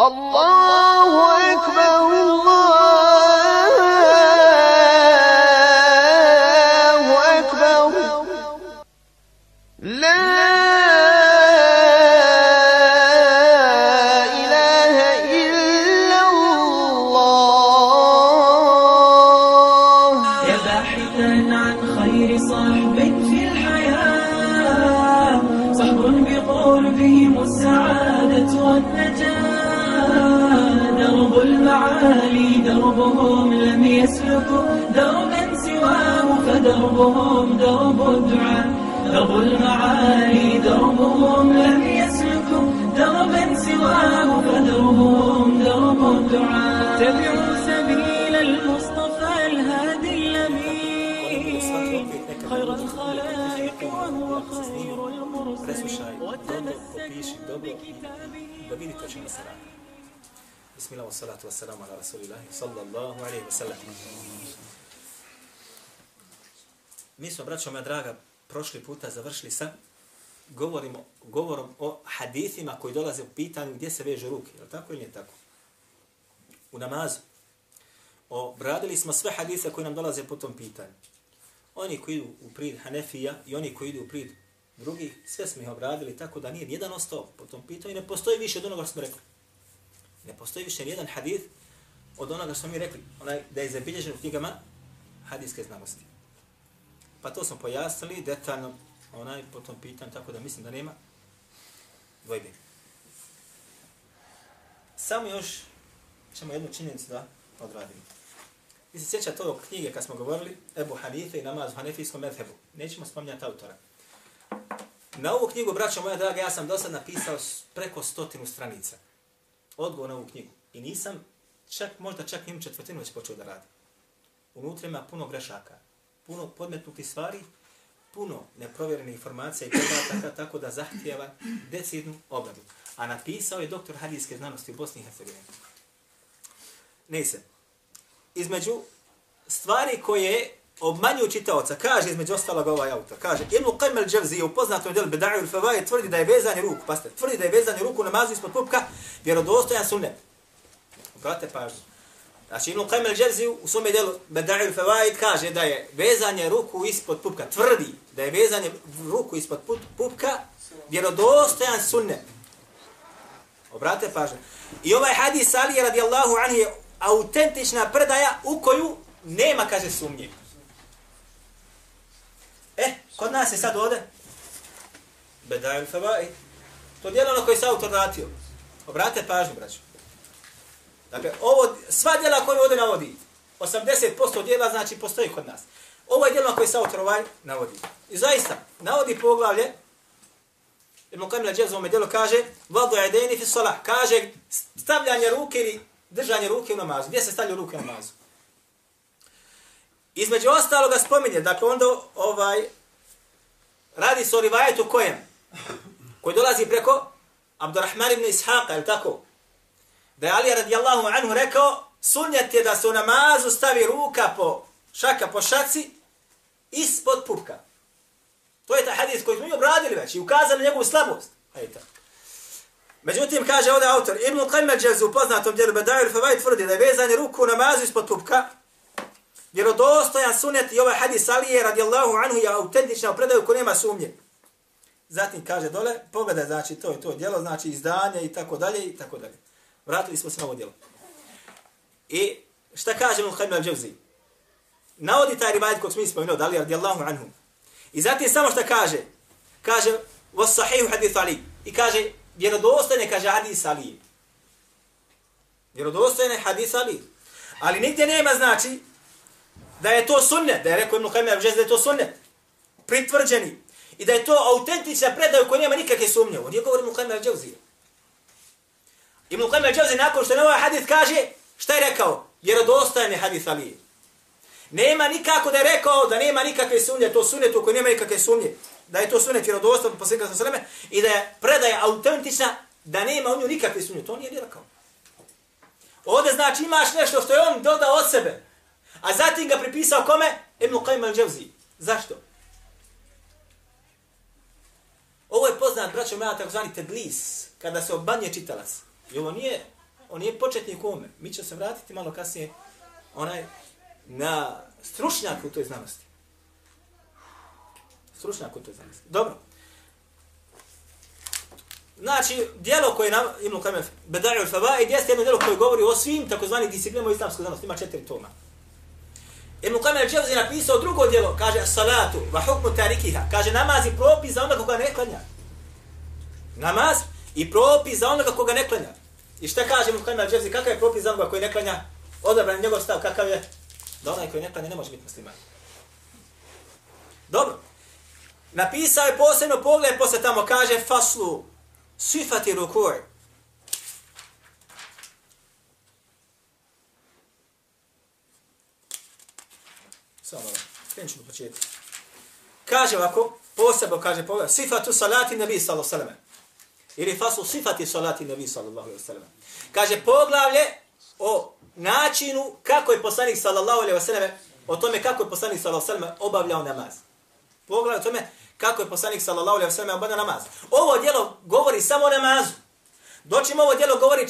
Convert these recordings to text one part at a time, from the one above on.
الله يسلكوا دربا سواه فدربهم درب الدعاء. درب المعالي دربهم لم يسلكوا دربا سواه فدربهم درب الدعاء. تبعوا سبيل المصطفى الهادي الأمين. خير الخلائق وهو خير المرسلين. dobro, وتمسك popiši, dobro, بكتابه Bismillah, wassalatu wassalamu ala rasulillahi, sallallahu alaihi wa sallam. Mi smo, braćo moja draga, prošli puta završili sa govorimo, govorom o hadithima koji dolaze u pitanju gdje se veže ruke. Je li tako ili nije tako? U namazu. Obradili smo sve hadise koji nam dolaze po tom pitanju. Oni koji idu u prid Hanefija i oni koji idu u prid drugih, sve smo ih obradili tako da nije jedan ostao po tom pitanju i ne postoji više od onoga što smo rekli. Ne postoji više nijedan hadith od onoga što mi rekli, onaj da je zabilježen u knjigama hadijske znanosti. Pa to smo pojasnili detaljno onaj po tom pitanju, tako da mislim da nema dvojbe. Samo još ćemo jednu činjenicu da odradimo. Vi se sjećate ovog knjige kad smo govorili Ebu Hanife i namaz u Hanefijskom medhebu. Nećemo spominjati autora. Na ovu knjigu, braćo moja draga, ja sam do sad napisao preko stotinu stranica. Odgovor na ovu knjigu. I nisam čak, možda čak im četvrtinu već počeo da radim. Unutra ima puno grešaka, puno podmetnutih stvari, puno neprovjerenih informacija i podataka, tako da zahtjeva decidnu obradu. A napisao je doktor hadijske znanosti u Bosni i Hercegovini. Ne se. Između stvari koje obmanju čitaoca, kaže između ostalog ovaj autor, kaže Ibn Qajm al-Jawzi u poznatom djelu Beda'u al-Fawaid tvrdi da je vezanje ruku, paste, tvrdi da je vezanje ruku namazu ispod pupka vjerodostojan sunnet. Brate pažnju. Znači Ibn Qajm al-đevzi u svome djelu Beda'u al-Fawaid kaže da je vezanje ruku ispod pupka, tvrdi da je vezanje ruku ispod pupka vjerodostojan sunnet. Obrate pažnju. I ovaj hadis Ali radijallahu anhu je autentična predaja u koju nema, kaže, sumnje. Kod nas je sad ovde Bedajul Fabai. To djelo na koje se autor vratio. Obratite pažnju, braću. Dakle, ovo, sva djela koje ovdje navodi, 80% djela znači postoji kod nas. Ovo je djelo na koje se autor ovaj navodi. I zaista, navodi poglavlje, Ibn Kamila Džez u u djelu kaže, vadu edeni fi salah, kaže stavljanje ruke ili držanje ruke u namazu. Gdje se stavljaju ruke u namazu? Između ostaloga spominje, dakle onda ovaj, radi se o rivajetu kojem? Koji dolazi preko Abdurrahman ibn Ishaqa, je tako? Da je Ali radijallahu anhu rekao, sunjet je da se u namazu stavi ruka po šaka po šaci ispod pupka. To je ta hadis koji smo mi obradili već i ukazali njegovu slabost. Hajde. Međutim, kaže ovdje autor, Ibn Qayyim al-Jawzi u poznatom djelu Bedajul Fawaid tvrdi da je vezanje ruku u namazu ispod pupka vjerodostojan sunet i ovaj hadis Alije radijallahu anhu je autentična u predaju ko nema sumnje. Zatim kaže dole, pogledaj, znači to je to djelo, znači izdanje i tako dalje i tako dalje. Vratili smo se na ovo djelo. I šta kaže mu Qayyim al-Jawzi? Navodi taj rivajet kog smo ispomenuo, Alije radijallahu anhu. I zatim samo šta kaže? Kaže, was sahihu hadith Ali. I kaže, vjerodostojne, kaže hadis Ali. Vjerodostojne hadis Ali. Ali nigdje nema znači da je to sunnet, da je rekao Ibn Qayyim da je to sunnet, pritvrđeni, i da je to autentična predaja u kojoj nema nikakve sumnje. On je govori Ibn Qayyim al-Jawzi. Ibn Qayyim al-Jawzi nakon što je ovaj hadith kaže, šta je rekao? Vjerodostajan je hadith Ali. Nema nikako da je rekao da nema nikakve sumnje, to sunnet u kojoj nema nikakve sumnje, da je to sunnet vjerodostajan po pa svega sa i da je predaja autentična, da nema u nju nikakve sumnje. To nije rekao. Ovdje znači imaš nešto što je on dodao od sebe, a zatim ga pripisao kome? Ibn Qayyim al-Jawzi. Zašto? Ovo je poznat, braćo moja, takozvani tedlis, kada se obanje čitalac. I ovo nije on nije početnik u. Mi ćemo se vratiti malo kasnije onaj na stručnjak u toj znanosti. Stručnjak u toj znanosti. Dobro. Znači, dijelo koje nam, Ibn Qayyim Bedaju al-Fabaid, jeste jedno dijelo koje govori o svim takozvanim disciplinama islamskoj znanosti. Ima četiri toma. Ibn Qayyim al-Jawzi napisao drugo djelo, kaže salatu, wa hukmu tarikiha, kaže namaz i propis za onoga koga ne klanja. Namaz i propis za onoga koga ne klanja. I šta kaže Ibn Qayyim al-Jawzi, kakav je propis za onoga koji ne klanja? Odabran njegov stav, kakav je? Da onaj koji ne klanja ne može biti musliman. Dobro. Napisao je posebno pogled, posle tamo kaže faslu, sifati ruku'i, Samo malo, krenut početi. Kaže ovako, posebno kaže pogled, sifatu salati nabi sallallahu alaihi sallam. Ili fasu sifati salati nabi sallallahu alaihi sallam. Kaže poglavlje o načinu kako je poslanik sallallahu alaihi sallam, o tome kako je poslanik sallallahu alaihi sallam obavljao namaz. Poglavlje o tome kako je poslanik sallallahu alejhi ve sellem obavljao namaz. Ovo djelo govori samo o namazu. Doćemo ovo djelo govori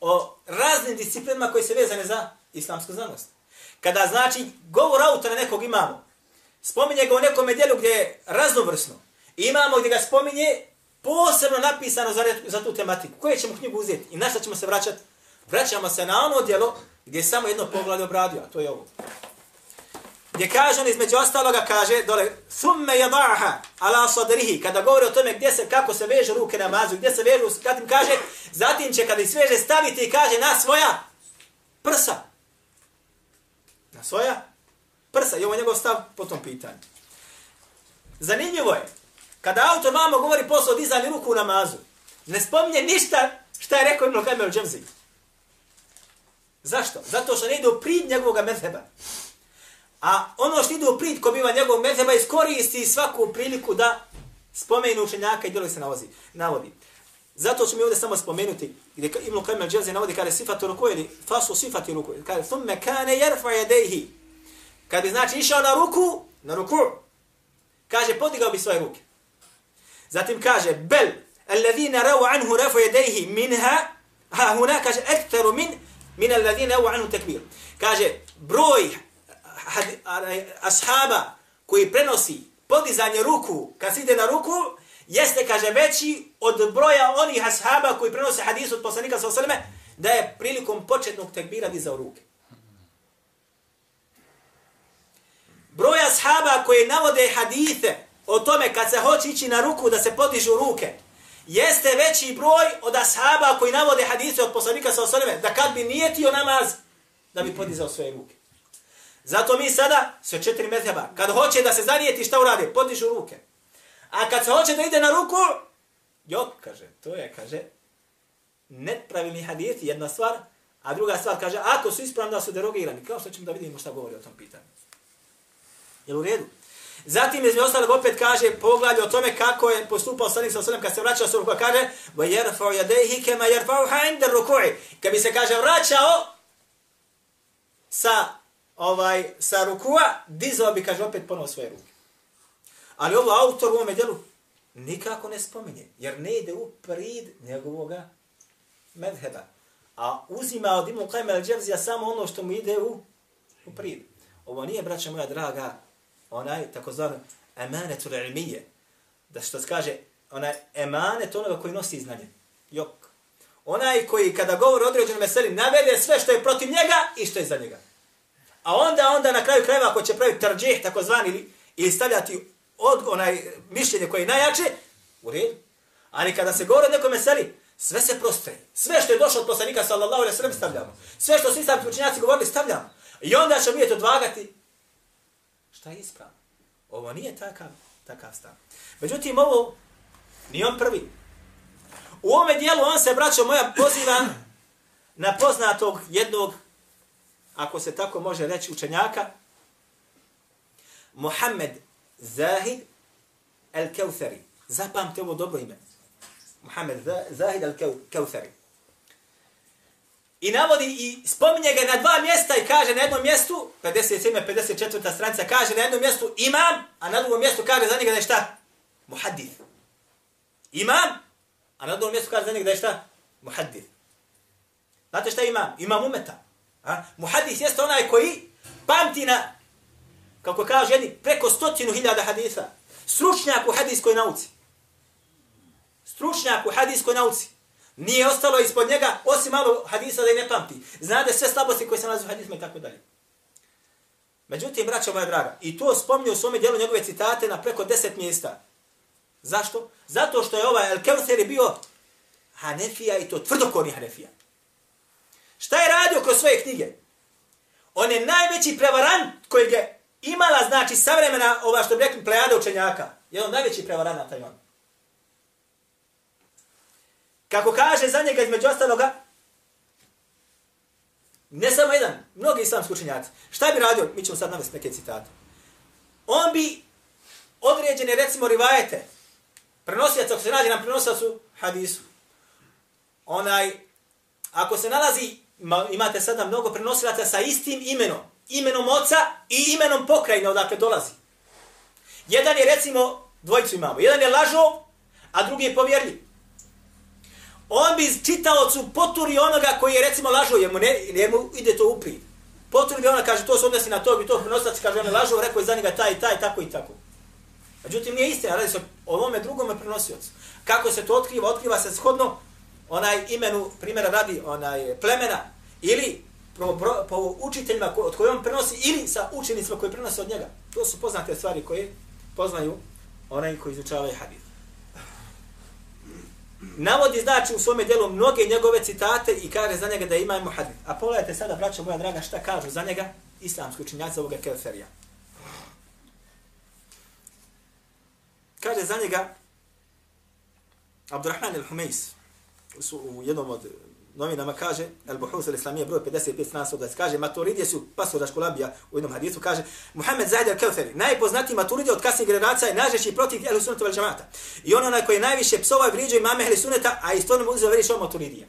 o raznim disciplinama koji se vezane za islamsku znanost. Kada znači govor autora nekog imamo, spominje ga u nekom dijelu gdje je raznovrsno. Imamo gdje ga spominje posebno napisano za, za tu tematiku. Koje ćemo knjigu uzeti i na šta ćemo se vraćati? Vraćamo se na ono dijelo gdje je samo jedno poglavlje obradio, a to je ovo. Gdje kaže on između ostaloga kaže dole thumme yadaha ala sadrihi kada govori o tome gdje se kako se veže ruke na mazu gdje se vežu kad im kaže zatim će kada ih sveže staviti i kaže na svoja prsa na svoja prsa i ovo je njegov stav po tom pitanju zanimljivo je kada autor vama govori posao dizanje ruku u namazu ne spominje ništa šta je rekao Ibn Kamil Džemzi zašto? zato što ne ide u prid njegovog medheba A ono što ide u prid ko biva njegovog mezheba iskoristi svaku priliku da spomenu učenjaka i djelo se navozi, navodi. Zato ću mi ovdje samo spomenuti, gdje Ibn Qajm al-đelzi navodi kada sifatu ruku ili fasu sifati ruku, kada thumme kane jerfa yadayhi. Kada bi znači išao na ruku, na ruku, kaže podigao bi svoje ruke. Zatim kaže bel alladhina rau anhu rafu yadayhi minha ha huna kaže aktaru min min alladhina rawu anhu takbir. Kaže broj ashaba koji prenosi podizanje ruku kad se ide na ruku, jeste, kaže, veći od broja onih ashaba koji prenose hadis od poslanika sa osaleme, da je prilikom početnog tekbira dizao ruke. Broj ashaba koji navode hadite o tome kad se hoće ići na ruku da se podižu ruke, jeste veći broj od ashaba koji navode hadise od poslanika sa osaleme, da kad bi nijetio namaz, da bi podizao svoje ruke. Zato mi sada, sve četiri mezheba, kad hoće da se zanijeti šta urade, podižu ruke. A kad se hoće da ide na ruku, jok, kaže, to je, kaže, nepravilni hadith, jedna stvar, a druga stvar, kaže, ako su ispravni da su derogirani, kao što ćemo da vidimo šta govori o tom pitanju. Jel u redu? Zatim, između ostalog, opet kaže, poglavlje o tome kako je postupao Salim sa Salim, kad se vraćao sa pa ruku, kaže, va jerfao jadehi kema jerfao ha'inda ruku'i. Kad bi se, kaže, vraćao sa ovaj, sa rukua, dizao bi, kaže, opet ponovo svoje ruke. Ali ovo autor u ovome djelu nikako ne spominje, jer ne ide u prid njegovoga medheba. A uzima od Ibn Qajma al-Đevzija samo ono što mu ide u, u prid. Ovo nije, braća moja draga, onaj takozvan emanetul ilmije. Da što se kaže, onaj emanet onoga koji nosi znanje. Jok. Onaj koji kada govori o određenom meseli navede sve što je protiv njega i što je za njega. A onda, onda na kraju krajeva ako će praviti tarđeh, takozvani, ili, ili stavljati od, onaj mišljenje koje je najjače, u redu. Ali kada se govori o nekom meseli, sve se prostre. Sve što je došlo od poslanika, sallallahu alejhi ve sellem stavljamo. Sve što su islamski učenjaci govorili, stavljamo. I onda ćemo vidjeti odvagati. Šta je ispravno? Ovo nije takav, takav stav. Međutim, ovo nije on prvi. U ovome dijelu on se, braćo moja, poziva na poznatog jednog ako se tako može reći učenjaka, Mohamed Zahid al-Kawthari. Zapamte ovo dobro ime. Muhammed Zahid al-Kawthari. I navodi i spominje ga na dva mjesta i kaže na jednom mjestu, 57. 54. stranica, kaže na jednom mjestu imam, a na drugom mjestu kaže za njega da je šta? Muhaddith. Imam, a na drugom mjestu kaže za njega da je šta? Muhaddith. Znate šta imam? Imam umeta. A? Muhaddith jeste onaj koji pamti na, kako kaže jedni, preko stotinu hiljada hadisa. Stručnjak u hadiskoj nauci. Stručnjak u hadiskoj nauci. Nije ostalo ispod njega, osim malo hadisa da i ne pamti. Znade sve slabosti koje se nalazi u hadisma i tako dalje. Međutim, braća moja draga, i to spomnio u svome dijelu njegove citate na preko deset mjesta. Zašto? Zato što je ovaj El Kevser bio Hanefija i to tvrdokorni Hanefija. Šta je radio kroz svoje knjige? On je najveći prevarant koji je imala, znači, savremena, ova što bi rekli, plejada učenjaka. Je on najveći prevaranata na. Kako kaže za njega između ostaloga, ne samo jedan, mnogi islamski učenjaci. Šta bi radio? Mi ćemo sad navesti neke citate. On bi određene, recimo, rivajete, prenosijac, ako se nađe nam prenosijac hadisu, onaj, ako se nalazi, imate sada mnogo prenosilaca sa istim imenom, imenom oca i imenom pokrajine odakle dolazi. Jedan je, recimo, dvojicu imamo, jedan je lažov, a drugi je povjerljiv on bi čitaocu poturi onoga koji je recimo lažo, jer mu, ne, jer mu ide to upri. Poturi bi ona, kaže, to se odnosi na tog i tog prenosac, kaže, on je lažo, rekao je za njega taj i taj, tako i tako. Međutim, nije istina, radi se o ovome drugome prenosiocu. Kako se to otkriva? Otkriva se shodno onaj imenu, primjera radi, onaj plemena, ili po, po, po učiteljima od koje on prenosi, ili sa učenicima koji prenose od njega. To su poznate stvari koje poznaju onaj koji izučavaju hadith navodi znači u svome djelu mnoge njegove citate i kaže za njega da ima muhadith. A pogledajte sada, braćo moja draga, šta kažu za njega islamski učinjaci ovoga Kelferija. Kaže za njega Abdurrahman al-Humejs u jednom od novinama kaže, El Buhus al Islamije broj 55 strana 120, kaže, Maturidije su pasora školabija u jednom hadisu, kaže, Muhammed Zahid al-Kelferi, najpoznatiji Maturidije od kasnih generacija i najžešći protiv Ehli Sunnata vel Džamata. I on onaj koji najviše psova i vriđa imame Ehli Sunnata, a isto mu uzeo veriš o Maturidije.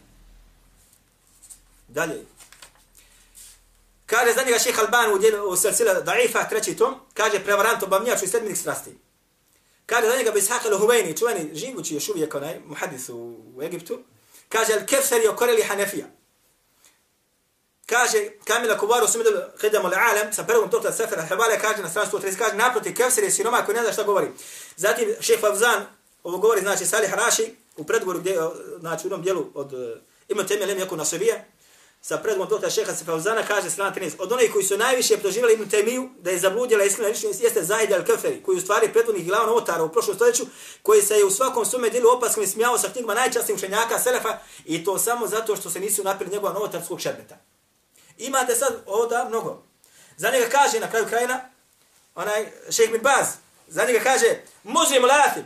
Dalje. Kaže za njega šeha Alban u, djelu, u srcila Daifa, treći tom, kaže, prevarant obavnjač i sedminih strasti. Kaže za njega Bishaq al-Huvejni, čuveni živući još uvijek onaj muhadis u, u Egiptu, Kaže, al-Kefsari okoreli Hanefija. Kaže, Kamila Kubaru su midel Hidamu al-Alam, sa prvom tokla Sefer al-Habale, kaže na stranu 130, kaže, naproti, Kefsari je sinoma koji ne zna šta govori. Zatim, šeh Favzan, ovo govori, znači, Salih Raši, u predgoru, gdje, znači, u jednom dijelu od uh, Ibn Temija Lem Jakuna Sovije, sa predmom doktora šeha Sefauzana kaže strana 13. Od onih koji su najviše proživjeli Ibn Temiju da je zabludjela iskrena ličnost jeste Zahid al-Kaferi, koji u stvari pretvodnih glavna otara u prošlom stoljeću, koji se je u svakom svome dilu opaskom smijao sa knjigama najčastnijih učenjaka Selefa i to samo zato što se nisu napili njegova novotarskog šerbeta. Imate sad ovoda mnogo. Za njega kaže na kraju krajina, onaj šejh bin Baz, za njega kaže, možemo latim,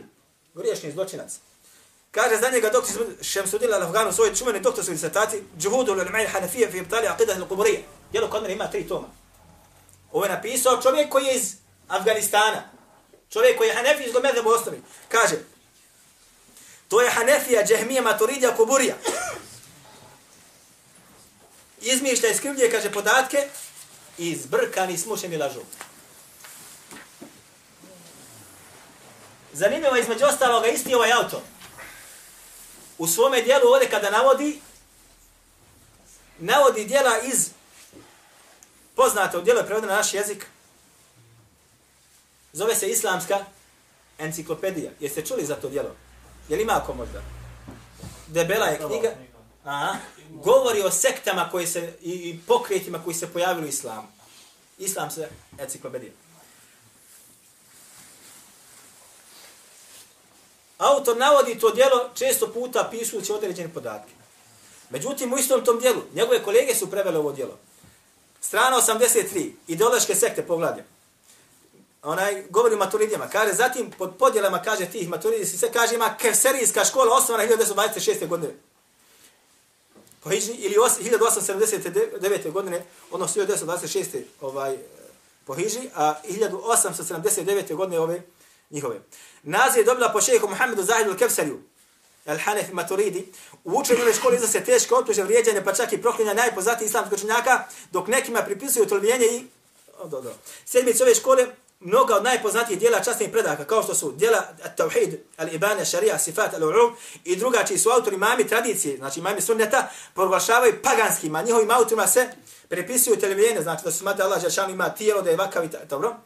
griješni zločinac. Kaže za njega doktor Šemsudin al-Afganu svoj čuveni doktorski disertaciji Džuhudu l-Ulmai Hanafije fi ibtali aqidah al-Qubrija. Jelo kod mene ima tri toma. Ovo je napisao čovjek koji je iz Afganistana. Čovjek koji je Hanefi iz Gomedne u osnovi. Kaže, to je Hanefija, Džehmija, Maturidija, Kuburija. Izmišlja iz krivlje, kaže, podatke i zbrkani, smušeni lažu. Zanimljivo između ostaloga isti ovaj auto u svome dijelu ovdje kada navodi, navodi dijela iz poznatog dijela prevodna na naš jezik, zove se islamska enciklopedija. Jeste čuli za to dijelo? Je li ima ako možda? Debela je knjiga. Aha. Govori o sektama koje se, i, i pokretima koji se pojavili u islamu. Islam se enciklopedija. Autor navodi to djelo često puta pisujući određene podatke. Međutim, u istom tom djelu, njegove kolege su prevele ovo djelo. Strana 83, ideološke sekte, pogledaj. Onaj govori o maturidijama. Kaže, zatim pod podjelama, kaže tih maturidijski se kaže ima kevserijska škola osnovana 1926. godine. Po Hiđi, ili 1879. godine, odnosno 1926. Ovaj, po Hiđi, a 1879. godine ove njihove. Naziv je dobila po šehehu Muhammedu Zahidu Kevsariju, Al-Hanef Maturidi, u učenjene školi škole iza se teške optuže vrijeđanje, pa čak i proklinja najpoznatiji islamski učenjaka, dok nekima pripisuju tolvijenje i... O, do, do. Sedmice ove škole mnoga od najpoznatijih dijela časnih predaka, kao što su dijela Tauhid, Al-Ibane, Šarija, Sifat, Al-Ulum i druga čiji su autori mami tradicije, znači mami sunneta, proglašavaju paganskima, njihovim autorima se prepisuju televizijene, znači da su smatra Allah Žešan ima tijelo, da je vakav i dobro.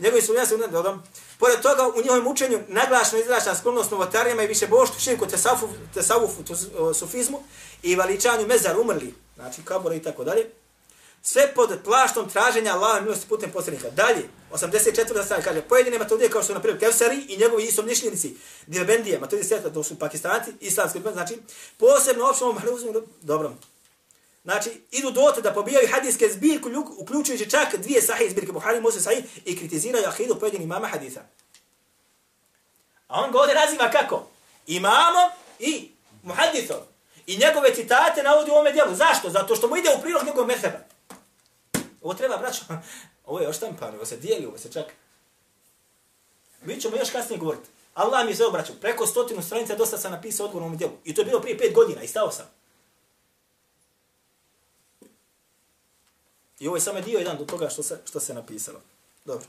Njegovi su jasni, nadodom. Pored toga, u njihovom učenju naglašno izrašna sklonost novotarijama i više boštu, širku tesavufu, tesavufu, sufizmu i valičanju mezar umrli, znači kabura i tako dalje. Sve pod plaštom traženja Allaha milosti putem posljednika. Dalje, 84. strana kaže, pojedine metodije kao što na primjer Kevsari i njegovi istomišljenici, Dilbendije, metodije sveta, to su pakistanci, islamski, znači, posebno opštom mahluzu, dobro. Znači, idu dote da pobijaju hadijske zbirku, uključujući čak dvije sahih zbirke, Buhari, Musa, Sahih, i kritiziraju ahidu pojedinih imama haditha. A on ga ovdje naziva kako? Imamom i muhadithom. I njegove citate navodi u ovome dijelu. Zašto? Zato što mu ide u prilog njegovog meheba. Ovo treba, braćo, ovo je oštampano, ovo se dijeli, ovo se čak. Mi ćemo još kasnije govoriti. Allah mi je sve obraćao. Preko stotinu stranica dosta sam napisao odgovor ovom dijelu. I to je bilo prije pet godina i stao sam. I ovo je samo dio jedan do toga što se, što se napisalo. Dobro.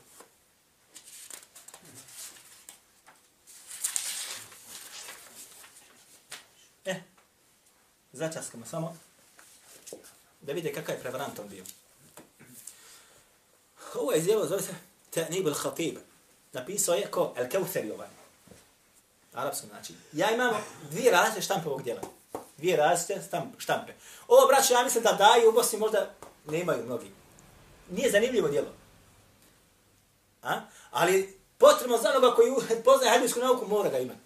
E, začaskamo samo da vide kakav je prevarant on bio. Ovo je izjelo, zove se Ta'nib al-Khatib. Napisao je ko Al-Kawthari ovaj. Arabsko znači. Ja imam dvije različite štampe ovog djela. Dvije različite štampe. Ovo, braćo, ja mislim da daju u Bosni možda nemaju mnogi. Nije zanimljivo djelo. A? Ali potrebno za onoga koji poznaje hadijsku nauku mora ga imati.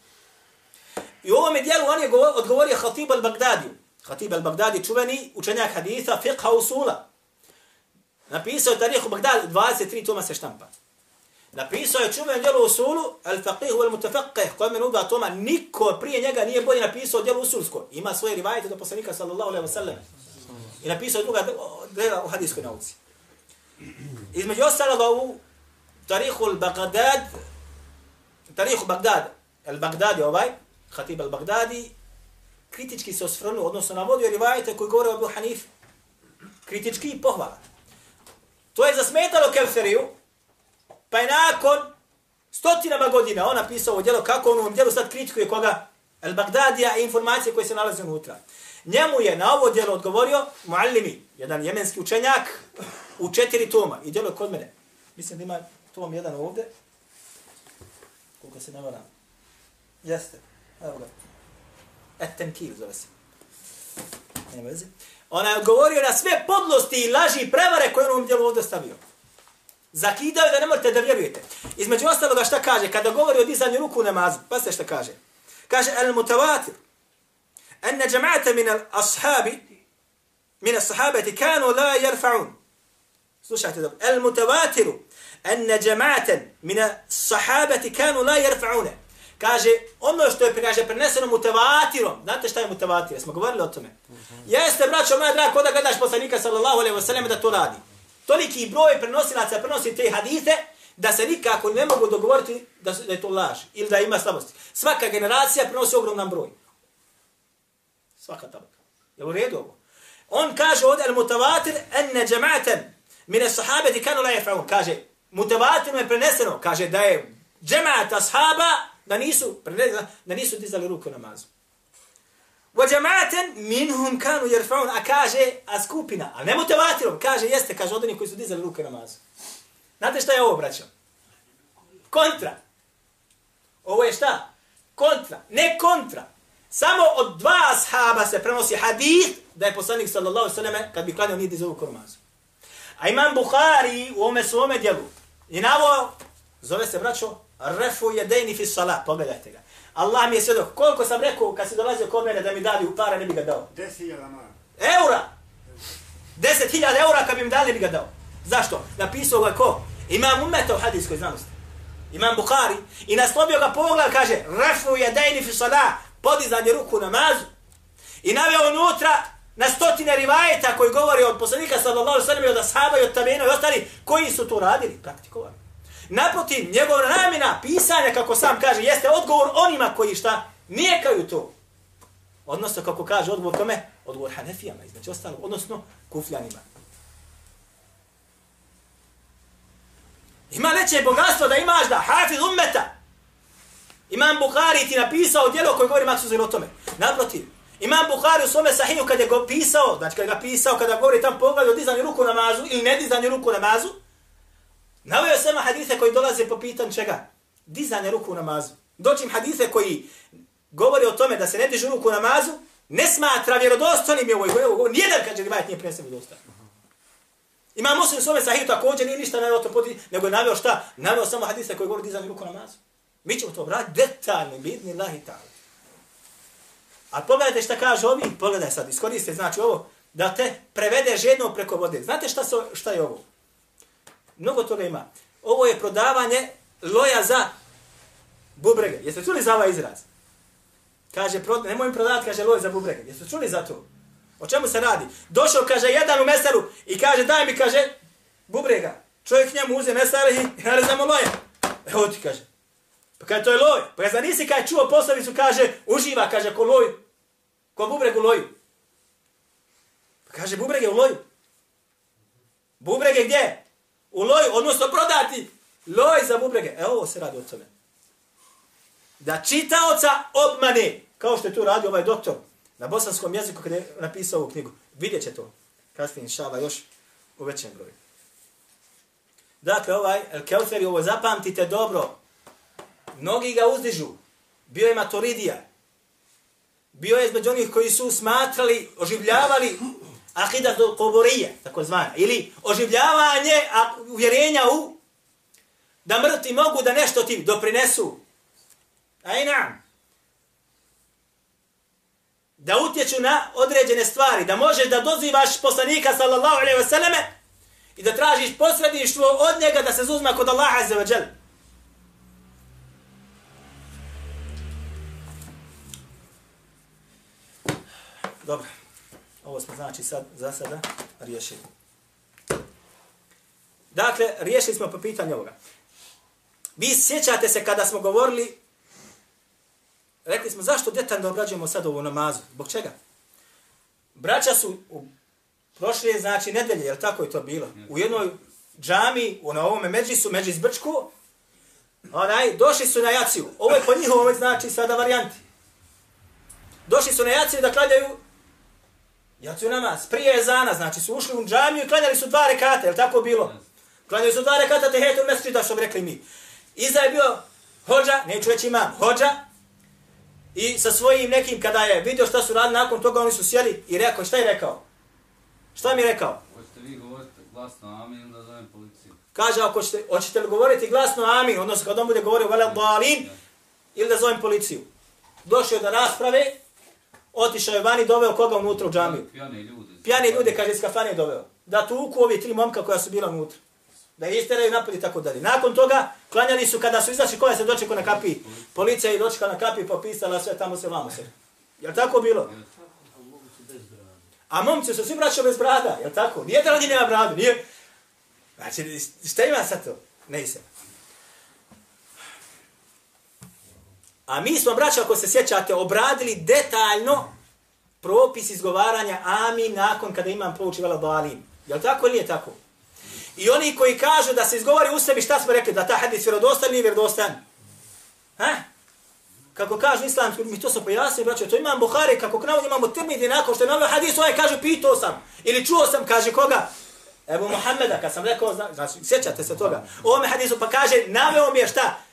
I u ovome dijelu on je odgovorio Khatib al-Bagdadi. Khatib al-Bagdadi, čuveni učenjak haditha, fiqha usula. Napisao je Tarih u Bagdad, 23 toma se štampa. Napisao je čuven djelo usulu, al-faqih wal-mutafaqih, koje me nuda toma, niko prije njega nije bolje napisao djelo usulsko. Ima svoje rivajete do poslanika, sallallahu alaihi wa sallam. I napisao druga dela u hadijskoj nauci. Između ostaloga u Tarihu al-Bagdad, Tarihu Bagdad, al-Bagdadi ovaj, Khatib al-Bagdadi, kritički se osvrnuo, odnosno navodio rivajete koji govore o Abu Hanif, kritički i pohvala. To je zasmetalo Kefseriju, pa je nakon stotinama godina on napisao ovo djelo, kako on u ovom djelu sad kritikuje koga? El Bagdadija i informacije koje se nalaze unutra. Njemu je na ovo djelo odgovorio Muallimi, jedan jemenski učenjak, u četiri toma. I djelo je kod mene. Mislim da ima tom jedan ovdje. Koliko se ne varam. Jeste. Evo ga. Etenkir zove se. Nema veze. Ona je odgovorio na sve podlosti i laži i prevare koje on ovom djelu ovdje stavio. Zakidao da ne morate da vjerujete. Između ostaloga šta kaže? Kada govori o dizanju ruku u namazu. Pa se šta kaže? Kaže, el mutavatir. أن جماعة من الأصحاب من الصحابة كانوا لا يرفعون المتواتر أن جماعة من الصحابة كانوا لا يرفعون. Kaže, ono što je kaže, preneseno mutevatirom. znate šta je mutevatir? smo govorili o tome. Jeste, braćo moja draga, kada gledaš poslanika sallallahu alaihi wasallam da to radi. Toliki broj prenosilaca prenosi te hadite, da se nikako ne mogu dogovoriti da, da je to laž ili da ima slabosti. Svaka generacija prenosi ogroman broj. Svaka tabaka. Je u redu ovo? On kaže ovdje, al mutavatir enne džema'aten mine sahabeti kanu la jefraun. Kaže, mutavatir je preneseno. Kaže da je džema'at ashaba da nisu, da nisu dizali ruku namazu. Wa jama'atan minhum kanu yarfa'un a kaže a skupina, a ne mutavatirom, kaže jeste, kaže od onih koji su dizali ruke namazu. Znate šta je ovo, braćo? Kontra. Ovo je šta? Kontra. Ne kontra. Samo od dva ashaba se prenosi hadith da je poslanik sallallahu sallam kad bi klanio nije dizao ruku namazu. A imam Bukhari u ome svome djelu. I navo, zove se, braćo, refu jedejni fi salat. Pogledajte ga. Allah mi je svjedok. Koliko sam rekao kad se dolazio kod mene da mi dali u para, ne bi ga dao. 10.000 mara. Eura! 10.000 eura kad bi mi dali, ne bi ga dao. Zašto? Napisao ga ko? Imam umeta u hadijskoj znanosti. Imam Bukhari. I naslovio ga pogled, kaže, refu je dejni fi sada, podizanje ruku namazu. I naveo unutra na stotine rivajeta koji govori od poslanika sallallahu sallam i od ashaba i od tabina i ostali, koji su to radili, praktikovali. Naprotiv, njegov namjena pisanja, kako sam kaže, jeste odgovor onima koji šta nijekaju to. Odnosno, kako kaže odgovor kome? Odgovor Hanefijama, znači ostalo, odnosno kufljanima. Ima veće bogatstvo da imaš da hafiz ummeta. Imam Bukhari ti napisao djelo koje govori Maksu o tome. Naprotiv, Imam Bukhari u svome sahiju kad je go pisao, znači kad ga pisao, kada govori tam pogled o dizanju ruku namazu ili ne dizanju ruku namazu, navio je samo hadise koji dolaze po pitanju čega? Dizanje ruku namazu. Doćim hadise koji govori o tome da se ne dižu ruku namazu, ne smatra vjerodostojnim je ovo, ovo, nijedan kaže rivajt nije prenesen vjerodostojnim. Ima muslim svome sahiju također, nije ništa navio to poti, nego je navio šta? Navio samo hadise koji govori dizanje dizanju ruku namazu. Mi ćemo to obraditi detaljno, bitni lahi ta'ala. A pogledajte šta kaže ovi, pogledaj sad, iskoriste znači ovo, da te prevede žedno preko vode. Znate šta, so, šta je ovo? Mnogo toga ima. Ovo je prodavanje loja za bubrege. Jeste čuli za ovaj izraz? Kaže, pro, nemoj im prodavati, kaže, loj za bubrege. Jeste čuli za to? O čemu se radi? Došao, kaže, jedan u mesaru i kaže, daj mi, kaže, bubrega. Čovjek njemu uze mesar i narezamo loja. Evo ti, kaže. Pa kaže, to je loj. Pa kaže, nisi kaj čuo poslovicu, kaže, uživa, kaže, ko loj. Ko bubreg u loju. Pa kaže, bubreg je u loju. Bubreg je gdje? U loju, odnosno prodati. Loj za bubrege. E, ovo se radi o tome. Da čitaoca obmane, kao što je tu radio ovaj doktor, na bosanskom jeziku kada je napisao ovu knjigu. Vidjet će to. Kasnije, inšala, još u većem broju. Dakle, ovaj El Kelferi, ovo zapamtite dobro. Mnogi ga uzdižu. Bio je maturidija. Bio je između onih koji su smatrali, oživljavali akida do koborije, tako zvana. Ili oživljavanje uvjerenja u da mrtvi mogu da nešto ti doprinesu. Ajna. Da utječu na određene stvari. Da možeš da dozivaš poslanika sallallahu alaihi wa sallame i da tražiš posredništvo od njega da se zuzma kod Allaha azza wa jalla. Dobro. Ovo smo znači sad, za sada riješili. Dakle, riješili smo po pitanju ovoga. Vi sjećate se kada smo govorili, rekli smo zašto detaljno obrađujemo sad ovu namazu? Bog čega? Braća su u prošle, znači, nedelje, je tako je to bilo? U jednoj džami, u na ovome međisu, međis Brčku, onaj, došli su na jaciju. Ovo je po njihovom, znači, sada varijanti. Došli su na jaciju da kladjaju Jaciju namaz, prije zana, znači su ušli u džamiju i klanjali su dva rekata, je li tako bilo? Klanjali su dva rekata te hetu mesečita, što bi rekli mi. Iza je bio hođa, neću reći imam, hođa, i sa svojim nekim, kada je vidio šta su radili, nakon toga oni su sjeli i rekao, šta je rekao? Šta mi je rekao? Hoćete vi govoriti glasno amin, da zovem policiju. Kaže, ako ćete, hoćete li govoriti glasno amin, odnosno kada on bude govorio vele balin, ili da zovem policiju. Došao do rasprave, otišao je vani, doveo koga unutra u džamiju? Pijane ljude. Pijane ljude, kaže, iz kafane doveo. Da tuku ovi tri momka koja su bila unutra. Da je isteraju napad i tako dalje. Nakon toga, klanjali su kada su izašli, koja se dočekao na kapi? Policija je dočekala na kapi, popisala sve, tamo se, vamo se. Je tako bilo? A momci su svi braćo bez brada, je tako? Nije da radi nema bradu, nije... Znači, šta ima sad to? Ne se. A mi smo, braća, ako se sjećate, obradili detaljno propis izgovaranja amin nakon kada imam pouči vela balim. Je li tako ili nije tako? I oni koji kažu da se izgovori u sebi, šta smo rekli? Da ta hadis vjerodostan nije vjerodostan? Ha? Kako kažu islamski, mi to smo pojasnili, braćo, to imam Buhari, kako navod imamo Tirmidhi, nakon što je navio hadis, ovaj kaže, pitao sam. Ili čuo sam, kaže koga? Ebu Muhammeda, kad sam rekao, znači, sjećate se toga. U ovome hadisu pa kaže, naveo mi je šta?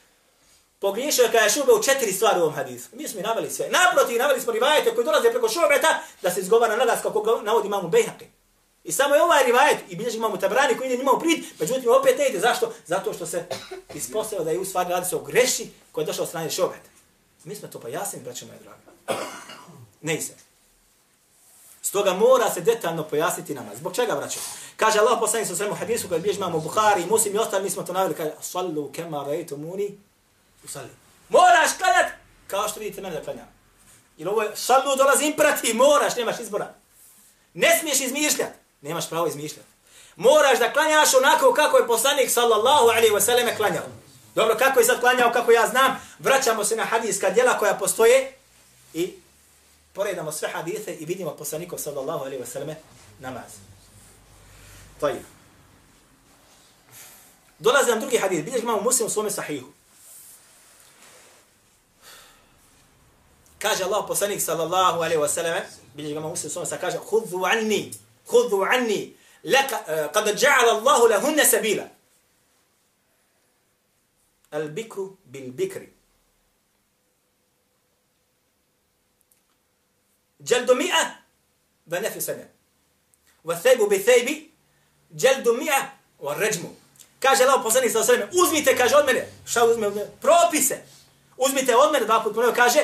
Pogriješio kada je šube u četiri stvari u ovom hadisu. Mi smo i naveli sve. Naprotiv, naveli smo rivajete koji dolaze preko šubeta da se izgovara na nas kako navodi imamo Bejhaqi. I samo je ovaj rivajet i bilježi imamo Tabrani koji ide njima u prid, međutim opet ne ide. Zašto? Zato što se ispostavio da je u stvari radi se o greši koji je došao od strane šubeta. Mi smo to pa braćo moje drage. Ne se. Stoga mora se detaljno pojasniti nama. Zbog čega, braćo? Kaže Allah poslanik sa svemu hadisu koji bilježi imamo Buhari, Muslim i ostali, mi smo to naveli, kaže, sallu kema rejtu muni, usali. Moraš klanjat kao što vidite mene da klanjam. Jer ovo je šalnu dolazi imperati, moraš, nemaš izbora. Ne smiješ izmišljati, nemaš pravo izmišljati. Moraš da klanjaš onako kako je poslanik sallallahu alaihi wasallam klanjao. Dobro, kako je sad klanjao, kako ja znam, vraćamo se na hadijska djela koja postoje i poredamo sve hadise i vidimo poslanikov sallallahu alaihi wasallam namaz. To je. Dolazi nam drugi hadis, bilježi imamo muslim u svome sahihu. Kaže Allah poslanik sallallahu alaihi wa sallam, bilježi ga muslim se svome sahihu, kaže, Hudhu anni, hudhu anni, laka, eh, uh, kada ja'ala Allahu lahunne sabila. Al bikru bil bikri. Jaldu mi'a, va nefi sana. Va thejbu bi thejbi, jaldu mi'a, va ređmu. Kaže Allah poslanik sa osreme, uzmite, kaže od mene, šta uzme od mene? Propise. Uzmite od mene, dva put ponovno, kaže,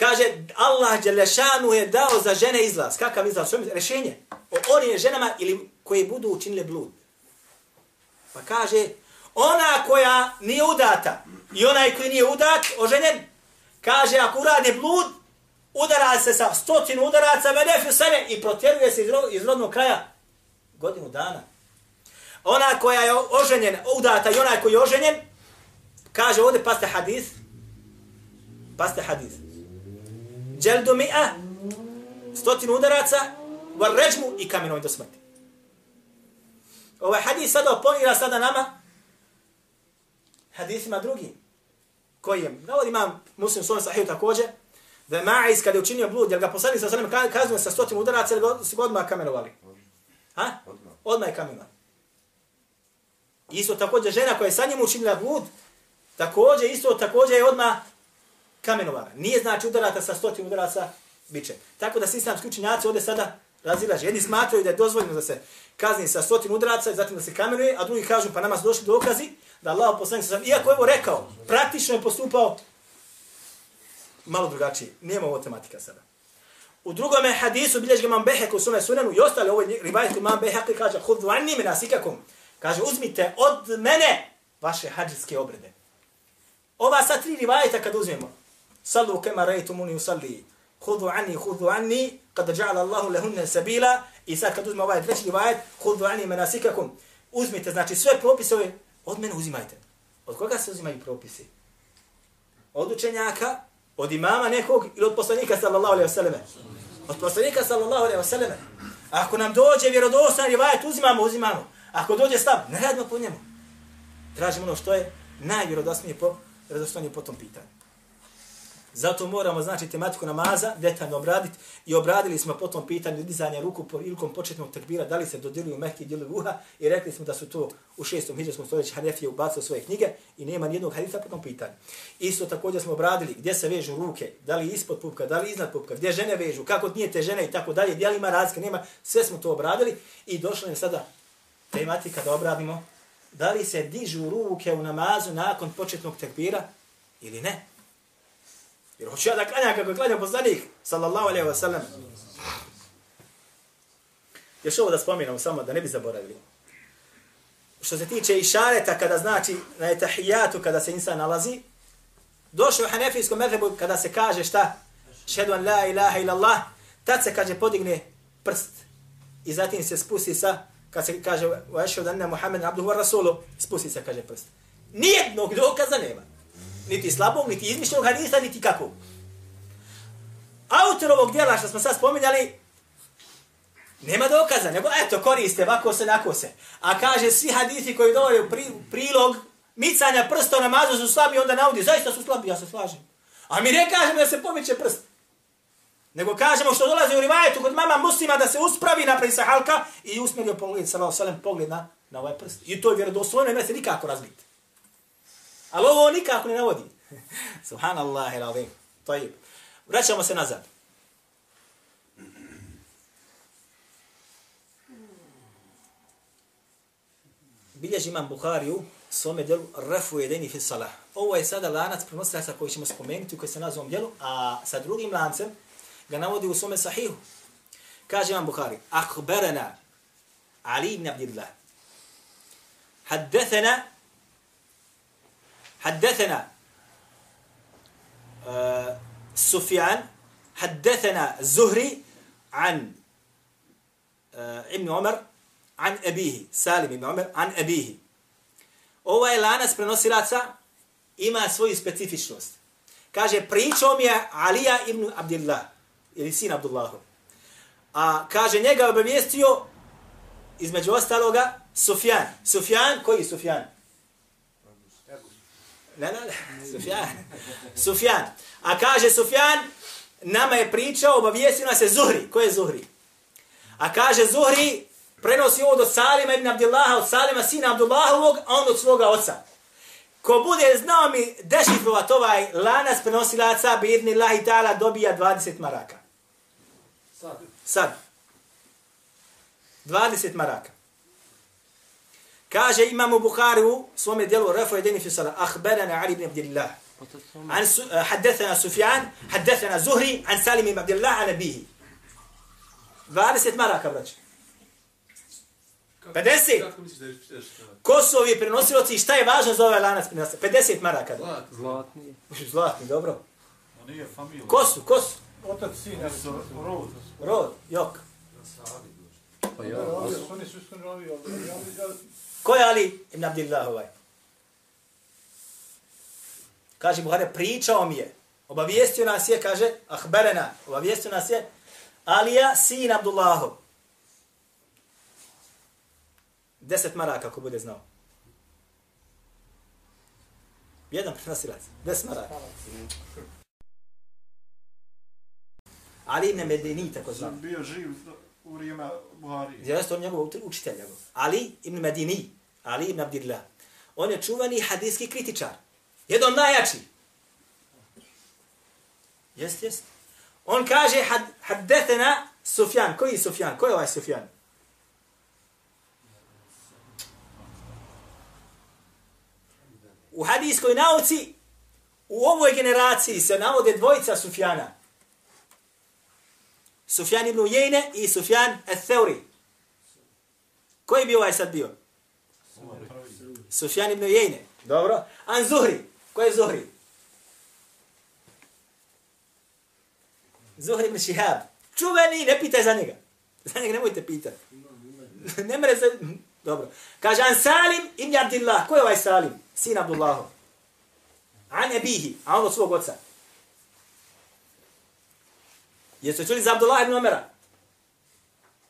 kaže, Allah Đelešanu je dao za žene izlaz. Kakav izlaz? Što je rešenje? O onim ženama ili koji budu učinile blud. Pa kaže, ona koja nije udata i onaj koji nije udat, oženjen, kaže, ako urade blud, udara se sa stotinu udaraca, vedefi sebe i protjeruje se iz rodnog kraja godinu dana ona koja je oženjen, udata i onaj koji je oženjen, kaže ovdje, paste hadis, paste hadis. Dželdu mi'a, stotinu udaraca, var ređmu i kamenoj do smrti. Ovaj hadis sada oponira sada nama hadisima drugi. Koji je? Navod imam muslim svojom sahiju također, da je Ma'iz kada je učinio blud, jer ga poslani sa osanem kaznuje sa stotinu udaraca, ili ga su odmah kamenovali. Ha? Odmah je kamenovali. Isto također žena koja je sa njim učinila blud, također, isto također je odmah kamenovana. Nije znači udarata sa stotim udaraca biće. Tako da svi islamski učinjaci ovdje sada razilaže. Jedni smatraju da je dozvoljeno da se kazni sa stotim udaraca i zatim da se kamenuje, a drugi kažu pa nama su došli dokazi da Allah poslanik sam, iako je ovo rekao, praktično je postupao malo drugačije. Nema ovo tematika sada. U drugom hadisu bilježi imam Behek u svome sunanu i ostali ovoj ribajet imam Behek kaže hudu anni menasikakum. Kaže, uzmite od mene vaše hađitske obrede. Ova sa tri rivajeta kad uzmemo. Sallu kema rejtu muni usalli. Hudu anni, hudu anni, kada ja'ala Allahu lehunne sabila. I sad kad uzme ovaj treći rivajet, hudu anni menasikakum. Uzmite, znači sve propise ove, od mene uzimajte. Od koga se uzimaju propisi? Od učenjaka, od imama nekog ili od poslanika sallallahu alaihi wasallam. Od poslanika sallallahu alaihi wasallam. Ako nam dođe vjerodostan rivajet, uzimamo, uzimamo. Ako dođe stav, ne radimo po njemu. Tražimo ono što je najvjerodostojnije po, po tom pitanju. Zato moramo znači tematiku namaza detaljno obraditi i obradili smo po tom pitanju dizanja ruku po ilkom početnog tekbira, da li se dodiluju mehki ili uha i rekli smo da su to u šestom hiđarskom stoljeću Hanefije ubacili svoje knjige i nema nijednog hadisa po tom pitanju. Isto također smo obradili gdje se vežu ruke, da li ispod pupka, da li iznad pupka, gdje žene vežu, kako nije te žene i tako dalje, gdje li ima razlika, nema, sve smo to obradili i došlo je sada tematika da obradimo, da li se dižu ruke u namazu nakon početnog tekbira ili ne. Jer hoću ja da klanjam kako klanja poslanik, sallallahu alaihi wa sallam. Još ovo da spominam samo, da ne bi zaboravili. Što se tiče išareta, kada znači na etahijatu, kada se insan nalazi, došlo u hanefijskom medhebu, kada se kaže šta? Šedu an la ilaha ilallah, tad se kaže podigne prst i zatim se spusti sa kad se kaže wa ashhadu anna Muhammed abduhu wa rasuluhu, spusti se kaže prst. Nijednog dokaza nema. Niti slabog, niti izmišljenog hadisa, niti kako. Autor ovog dijela što smo sad spominjali, nema dokaza, nego eto koriste, ovako se, nako se. A kaže svi hadisi koji dovaju pri, prilog micanja prsta u namazu su slabi, onda navodi, zaista su slabi, ja se slažem. A mi ne kažemo da se pomiče prst. Nego kažemo što dolazi u rivajetu kod mama muslima da se uspravi napravi sa halka i usmjerio pogled, sallahu sallam, pogled na, na ovaj prst. I to je vjerodostojno, ne se nikako razbiti. Ali ovo nikako ne navodi. Subhanallah, ilavim. To je. Vraćamo se nazad. Bilježi imam Buhariju, svome djelu, rafu jedini fi salah. Ovo je sada lanac prenosilaca koji ćemo spomenuti, koji se nazvom djelu, a sa drugim lancem, ga navodi u svome sahihu. Kaže imam Bukhari, akberena Ali ibn Abdillah. Haddethena حدثنا آه سفيان حدثنا الزهري عن آه ابن عمر عن أبيه سالم ابن عمر عن أبيه Ovaj lanac prenosilaca ima svoju specifičnost. Kaže, pričao mi je Alija ibn Abdillah ili sin Abdullahu. A kaže, njega obavijestio između ostaloga Sufjan. Sufjan, koji je Sufjan? Ne, ne, ne, Sufjan. Sufjan. A kaže Sufjan, nama je pričao, obavijestio nas je Zuhri. Ko je Zuhri? A kaže Zuhri, prenosi ovo od Salima ibn Abdillaha, od Salima sina Abdullahovog, a on od svoga oca. Ko bude znao mi dešifrovat ovaj lanas prenosilaca, bi idni Allahi ta'ala dobija 20 maraka. Sad. Sad. 20 maraka. Kaže imam u Bukhari u svome dijelu Refu Edeni Fisala, Ahberana Ali ibn Abdillah. عن. حدثنا سفيان حدثنا زهري عن سالم بن عبد الله عن أبيه 20 maraka, braće. 50. Kako misliš da je što? Ko su ovi prenosiloci i šta je važno za ovaj lanac prenosilaca? 50 maraka. Zlat. Zlatni. Zlatni, dobro. On nije familija. Ko su, ko su? Otac, sin, rod. Rod, jok. Pa ja. Oni su iskreno ovi, ja Ko je Ali ibn Abdillah ovaj? Kaže Buhare, pričao mi je. Obavijestio nas je, kaže, ahberena, obavijestio nas je, Alija, sin Abdullahov. Deset maraka, ako bude znao. Jedan prenosilac, deset maraka. Ali ibn Medini, tako znam. sam bio živ u vrijeme Buhari. Jeste on njegov učitelj njegov. Ali ibn Medini, Ali ibn Abdillah. On je čuvani hadijski kritičar. Jedan najjači. Jest, jest. On kaže had, haddetena Sufjan. Koji je Sufjan? Ko je ovaj Sufjan? U hadijskoj nauci u ovoj generaciji se navode dvojica Sufjana. Sufjan ibn Ujejne i Sufjan al-Theuri. Koji bi ovaj sad bio? Sufjan ibn Ujejne. Dobro. An Zuhri. Ko je Zuhri? Zuhri ibn Šihab. Čuveni, ne pitaj za njega. Za njega nemojte pitati. ne mere se... Dobro. Kaže An Salim ibn Abdillah. Ko je ovaj Salim? Sin Abdullahov. An Ebihi. A on od svog oca. Jeste čuli za Abdullah ibn Omera?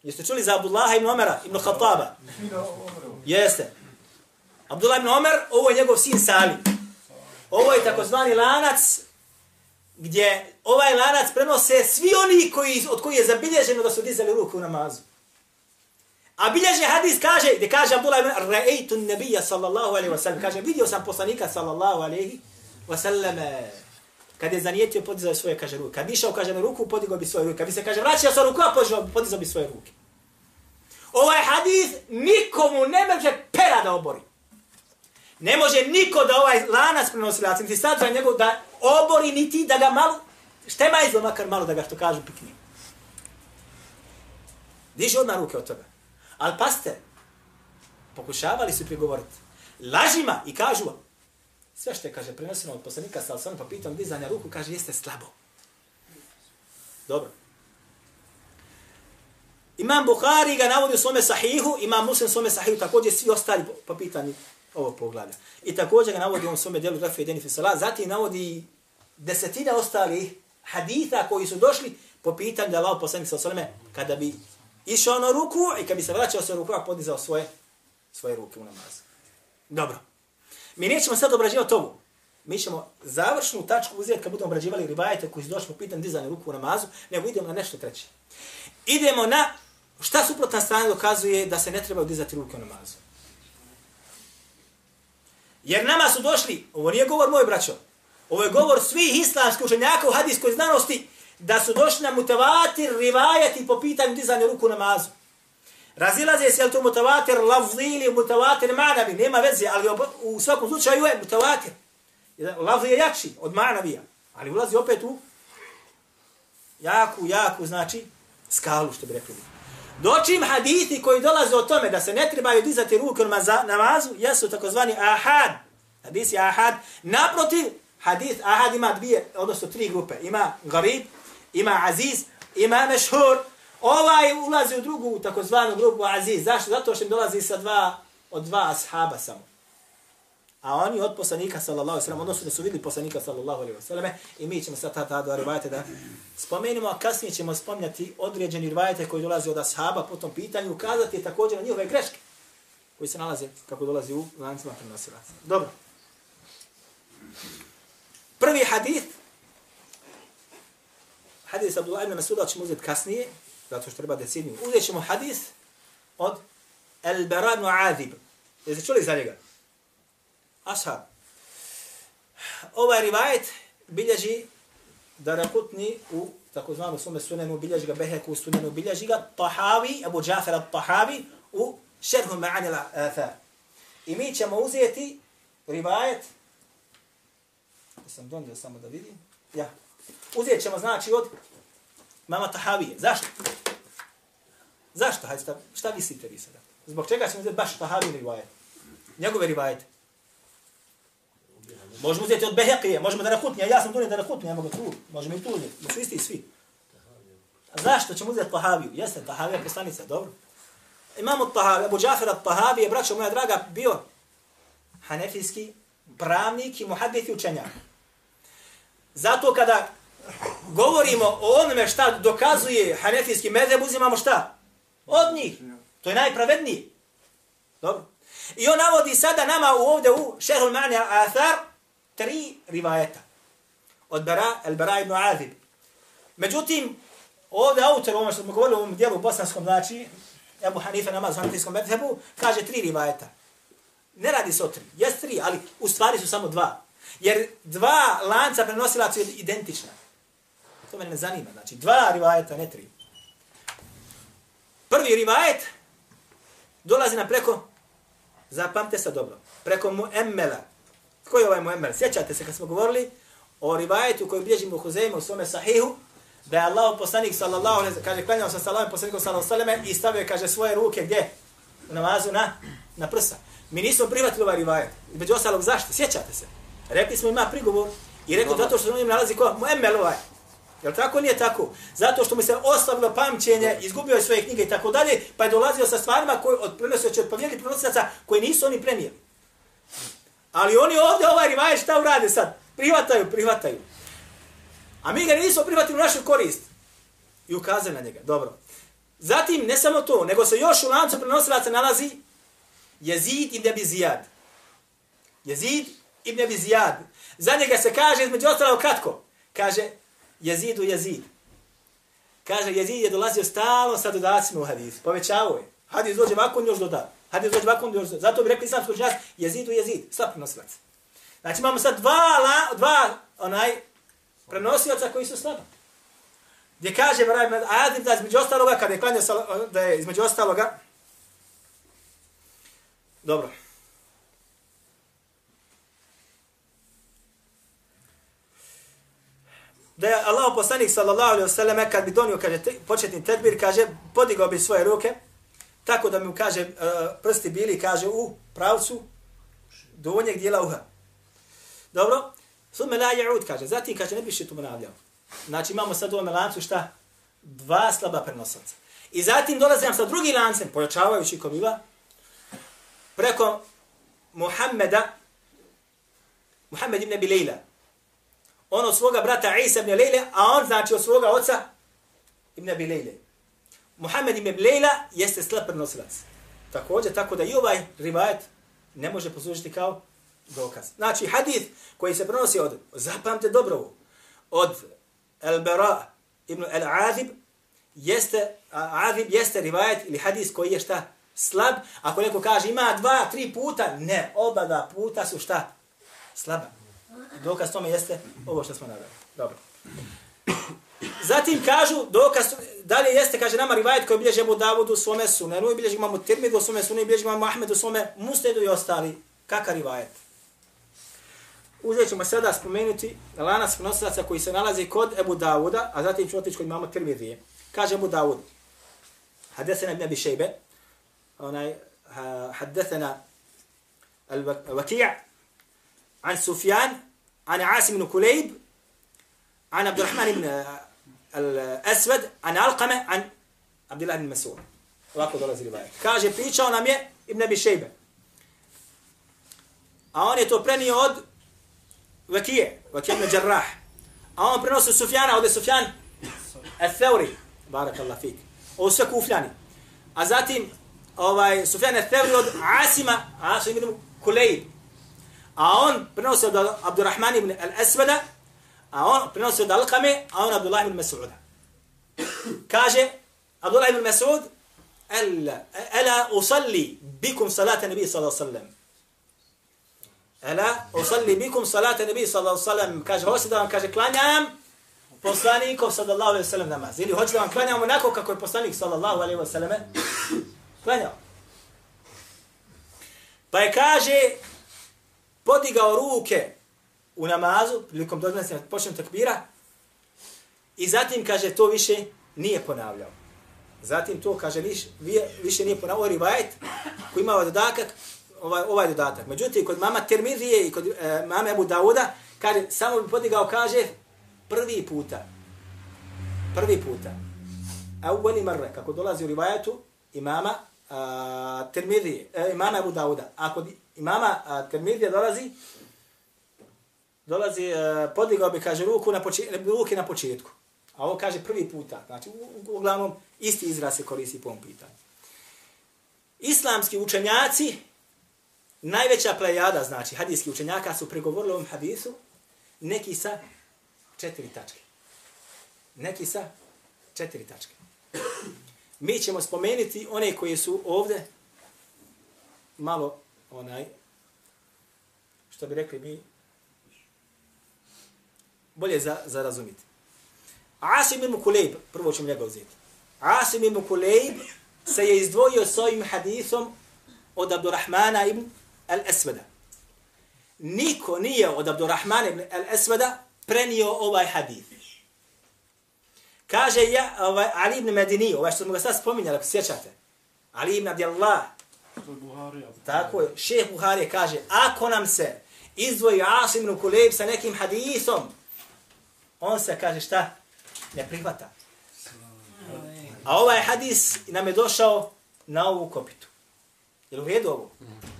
Jeste čuli za Abdullah ibn Omera, ibn Khattaba? Jeste. Abdullah ibn Omer, ovo je njegov sin Sali. Ovo je takozvani lanac gdje ovaj lanac prenose svi oni koji, od koji je zabilježeno da su dizali ruku u namazu. A bilježe hadis kaže, gdje kaže Abdullah ibn Ra'aytu nabija sallallahu alaihi wa sallam, kaže, vidio sam poslanika sallallahu alaihi wa sallam, kad je zanijetio, podizao svoje, kaže, ruke. Kad išao, kaže, na ruku, podigao bi svoje ruke. Kad bi se, kaže, vraćao sa ruku, podizao, podizao bi svoje ruke. Ovaj hadis nikomu ne može pera da obori. Ne može niko da ovaj lanac prenosilac, niti sadržaj njegov da obori, niti da ga malo, štema izlo makar malo da ga što kažu pikni. Diži odmah ruke od toga. Ali paste, pokušavali su prigovoriti. Lažima i kažu vam, sve što je, kaže, prenosimo od poslanika sa Alsanom, pa pitam dizanja ruku, kaže, jeste slabo. Dobro. Imam Bukhari ga navodi u svome sahihu, imam Muslim u svome sahihu, također svi ostali po, po pitanju ovog poglavlja. I također ga navodi u svome djelu Rafi Edeni Fisala, zatim navodi desetina ostalih haditha koji su došli po pitanju da Allah poslanik sa Alsanome, kada bi išao na ruku i kada bi se vraćao sa ruku, a podizao svoje, svoje ruke u namazu. Dobro. Mi nećemo sad obrađivati ovu. Mi ćemo završnu tačku uzeti kad budemo obrađivali ribajete koji su došli po pitanju dizanja ruku u namazu, nego idemo na nešto treće. Idemo na šta suprotna strana dokazuje da se ne treba dizati ruke u namazu. Jer nama su došli, ovo nije govor moj braćo, ovo je govor svih islamskih učenjaka u hadijskoj znanosti, da su došli na mutavatir rivajati po pitanju dizanja ruku u namazu. Razilaze se, je li to mutavatir lafzi ili mutavatir manavi, nema veze, ali u svakom slučaju je mutavatir. Lafzi je jači od manavija, ali ulazi opet u jaku, jaku, znači, skalu, što bi rekli. Dočim hadithi koji dolaze o tome da se ne trebaju dizati ruke na namazu, jesu takozvani ahad. Hadis je ahad. Naprotiv, hadith ahad ima dvije, odnosno tri grupe. Ima garib, ima aziz, ima mešhur. Ovaj ulazi u drugu takozvanu grupu aziz. Zašto? Zato što im dolazi sa dva, od dva ashaba samo. A oni od poslanika sallallahu alejhi ve sellem, odnosno da su vidjeli poslanika sallallahu alejhi ve selleme i mi ćemo sad ta ta dva rivajete da spomenemo, a kasnije ćemo spomnjati određeni rivajete koji dolaze od ashaba po tom pitanju, ukazati također na njihove greške koji se nalaze kako dolazi u lancima prenosilaca. Dobro. Prvi hadith, hadith Abdullah ibn Masuda ćemo uzeti kasnije, zato što treba decidniju. Uzet ćemo hadis od El-Bara Azib. Jeste čuli za njega? Ashab. Ovaj rivajet bilježi Darakutni u takozvanu sume sunenu, bilježi ga Beheku u sunenu, bilježi ga Tahavi, Abu Džafer al-Tahavi u šerhu ma'ani al-Athar. I mi ćemo uzeti rivajet, sam donio samo da vidim, ja, uzet ćemo znači od mama Tahavije. Zašto? Zašto? Hajde, šta, šta mislite vi sada? Zbog čega ćemo uzeti baš Tahavije rivajet? Njegove rivajete. Možemo uzeti od Behekije, možemo da rahutnije, ja sam donio da rahutnije, ja mogu tu, možemo i tu uzeti, da su isti svi. A zašto ćemo uzeti Tahaviju? Jeste, Tahavija je poslanica, dobro. Imamo Tahavija, Abu Džafer al-Tahavi braćo moja draga, bio hanefijski pravnik i muhadith i učenjak. Zato kada govorimo o onome šta dokazuje hanefijski medheb, uzimamo šta? Od njih. To je najpravedniji. Dobro. I on navodi sada nama u ovde u Šehul Ma'ni Athar tri rivajeta. Od Bara, El Bara ibn Azib. Međutim, ovde autor, ono što smo govorili u ovom dijelu bosanskom, znači, Ebu Hanife namaz u hanefijskom medhebu, kaže tri rivajeta. Ne radi se o tri. Jes tri, ali u stvari su samo dva. Jer dva lanca prenosilaca su identična. To mene ne zanima. Znači, dva rivajeta, ne tri. Prvi rivajet dolazi na preko, zapamte se dobro, preko Muemmela. Ko je ovaj Muemmel? Sjećate se kad smo govorili o rivajetu koji bilježimo u Huzeymu u svome sahihu, da je Allah poslanik sallallahu alaihi kaže klanjao sa salamom poslanikom sallallahu alaihi i stavio kaže svoje ruke gdje? U namazu na, na prsa. Mi nismo prihvatili ovaj rivajet. Među ostalog zašto? Sjećate se. Rekli smo ima prigovor i rekli zato što u njim nalazi ko? Muemmel ovaj. Jel tako nije tako? Zato što mu se oslabilo pamćenje, izgubio je svoje knjige i tako dalje, pa je dolazio sa stvarima koje od prenosioća od povijeli prenosilaca koji nisu oni prenijeli. Ali oni ovdje ovaj rivaj šta urade sad? Prihvataju, prihvataju. A mi ga nismo prihvatili u našu korist. I ukazali na njega. Dobro. Zatim, ne samo to, nego se još u lancu prenosilaca nalazi Jezid ibn Abi Zijad. Jezid ibn Abi Zijad. Za njega se kaže, između ostalo kratko, kaže, Jezidu Jezid. Kaže, Jezid je dolazio stalno sa dodacima u hadis. Povećavao je. Hadis dođe ovako, još doda. Hadis dođe ovako, još doda. Zato bi rekli islamsko učenjac, Jezidu Jezid. sva prenosilac. Znači imamo sad dva, la, dva onaj, prenosilaca koji su slabi. Gdje kaže, ajadim da između ostaloga, kada je klanio, da je između ostaloga, dobro, da je Allah poslanik sallallahu alaihi wasallam kad bi donio kaže te, početni tekbir kaže podigao bi svoje ruke tako da mu kaže e, prsti bili kaže u pravcu donjeg dijela uha. Dobro? Sume la ja'ud kaže, zatim kaže ne bi še tu ponavljao. Znači imamo sad u ovom lancu šta? Dva slaba prenosaca. I zatim dolazi nam sa drugim lancem, pojačavajući komiva, preko Muhammeda, Muhammed ibn Bilejla, on od svoga brata Isa ibn Lejle, a on znači od svoga oca ibn Abi Lejle. Muhammed ibn Lejla jeste slab prenosilac. Također, tako da i ovaj rivajet ne može poslužiti kao dokaz. Znači, hadith koji se prenosi od, zapamte dobro, od El-Bara ibn El-Azib, jeste, Azib jeste rivajet ili hadith koji je šta? Slab. Ako neko kaže ima dva, tri puta, ne, oba dva puta su šta? Slaba. Dokaz tome jeste ovo što smo nadali. Dobro. Zatim kažu, dokaz, dalje jeste, kaže nama rivajet koji bilježe Abu Davud u svome sunenu, i bilježe imamo Tirmid u svome sunenu, i bilježe imamo Ahmed u svome musnedu i ostali. Kaka rivajet? Uzet ćemo sada spomenuti lanas prenosilaca koji se nalazi kod Ebu Davuda, a zatim ću otići kod imamo Tirmidije. Kaže Ebu Davud, hadesena ibn Abi Šejbe, onaj, hadesena al-Vakija, an Sufjan, عن عاصم بن كليب عن عبد الرحمن بن الأسود عن علقمة عن عبد الله بن مسعود Ovako dolazi rivajet. Kaže, pričao nam je Ibn Abi Šejbe. A on je to prenio od Vakije, Vakije ibn Đarrah. A on prenosi Sufjana, ovdje Sufjan al-Thawri, barakallah fik. Ovo sve kufljani. A zatim, ovaj, Sufjan al-Thawri od Asima, Asim ibn Kulejb. a on prenosi od Abdurrahman ibn al-Aswada, a on prenosi od Alkame, a on Abdullah ibn Mas'uda. Kaže, Abdullah ibn Mas'ud, Ela, usalli bikum salata nabi sallallahu sallam. Ela usalli bikum salata nabi sallallahu sallam. Kaže, hoće da vam kaže, klanjam poslanikov sallallahu alaihi sallam namaz. Ili hoće da vam klanjam onako kako je poslanik sallallahu alaihi sallam klanjao. Pa je kaže, podigao ruke u namazu, prilikom dodnesanja počnem takbira, i zatim, kaže, to više nije ponavljao. Zatim to, kaže, više, više nije ponavljao rivajet koji ima ovaj dodatak, ovaj, ovaj dodatak. Međutim, kod mama Termirije i kod e, mame Abu Dauda, kaže, samo bi podigao, kaže, prvi puta. Prvi puta. A u Bani Marre, kako dolazi u rivajetu, imama a, Termidije, e, imama Abu Dauda. A kod imama uh, dolazi, dolazi, uh, podigao bi, kaže, ruku na, početku, ruke na početku. A ovo kaže prvi puta. Znači, u, uglavnom, isti izraz se koristi po ovom pitanju. Islamski učenjaci, najveća plejada, znači, hadijski učenjaka su pregovorili ovom hadisu, neki sa četiri tačke. Neki sa četiri tačke. Mi ćemo spomenuti one koje su ovde malo onaj što bi rekli mi bolje za, za razumiti. Asim ibn Kulejb, prvo ćemo njega uzeti. Asim ibn Kulejb se je izdvojio s ovim hadisom od Abdurrahmana ibn al-Esveda. Niko nije od Abdurrahmana ibn al-Esveda prenio ovaj hadis. Kaže ja, ovaj, Ali ibn Medini, ovaj što smo ga sad spominjali, ako sjećate. Ali ibn Abdillah. Tako je, Šeh Buharija kaže, ako nam se izdvoji Asim ibn Kulejb sa nekim hadisom, on se kaže šta? Ne prihvata. A ovaj hadis nam je došao na ovu kopitu. Jel u redu ovo?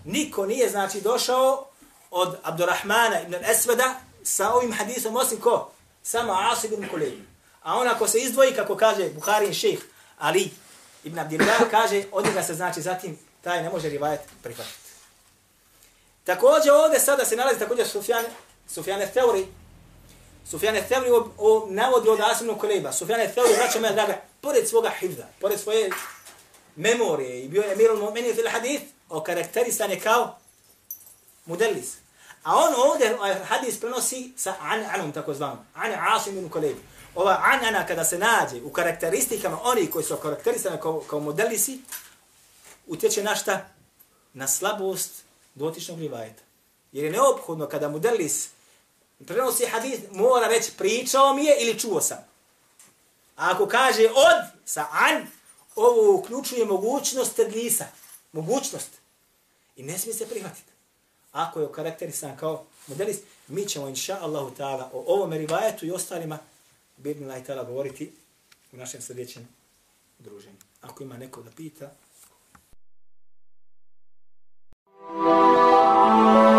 Niko nije znači došao od Abdurrahmana ibn Esveda sa ovim hadisom osim ko? Samo Asim ibn Kulejb. A on ako se izdvoji, kako kaže Buharin šejh Ali ibn Abdillah, kaže, od njega se znači zatim taj ne može rivajet prihvatiti. Također ovdje sada se nalazi također Sufjan, Sufjane Theuri, Sufjane Theuri navodi od Asimnog Kulejba. Sufjane Theuri, znači moja draga, pored svoga hivda, pored svoje memorije i bio je emirul mu'minin fil hadith, okarakterisan je kao modelis. A on ovdje ovaj hadis prenosi sa an anom tako zvanom, an Asim ibn Kulejb. Ova an ana kada se nađe u karakteristikama oni koji su karakterisani kao, kao modelisi, utječe na šta? Na slabost dotičnog rivajeta. Jer je neophodno kada modelis prenosi hadis, mora reći pričao mi je ili čuo sam. A ako kaže od sa an, ovo uključuje mogućnost tedlisa. Mogućnost. I ne smije se prihvatiti. Ako je okarakterisan kao modelis, mi ćemo inša Allahu ta'ala o ovom rivajetu i ostalima Bidni Allah ta'ala govoriti u našem sljedećem druženju. Ako ima neko da pita, Música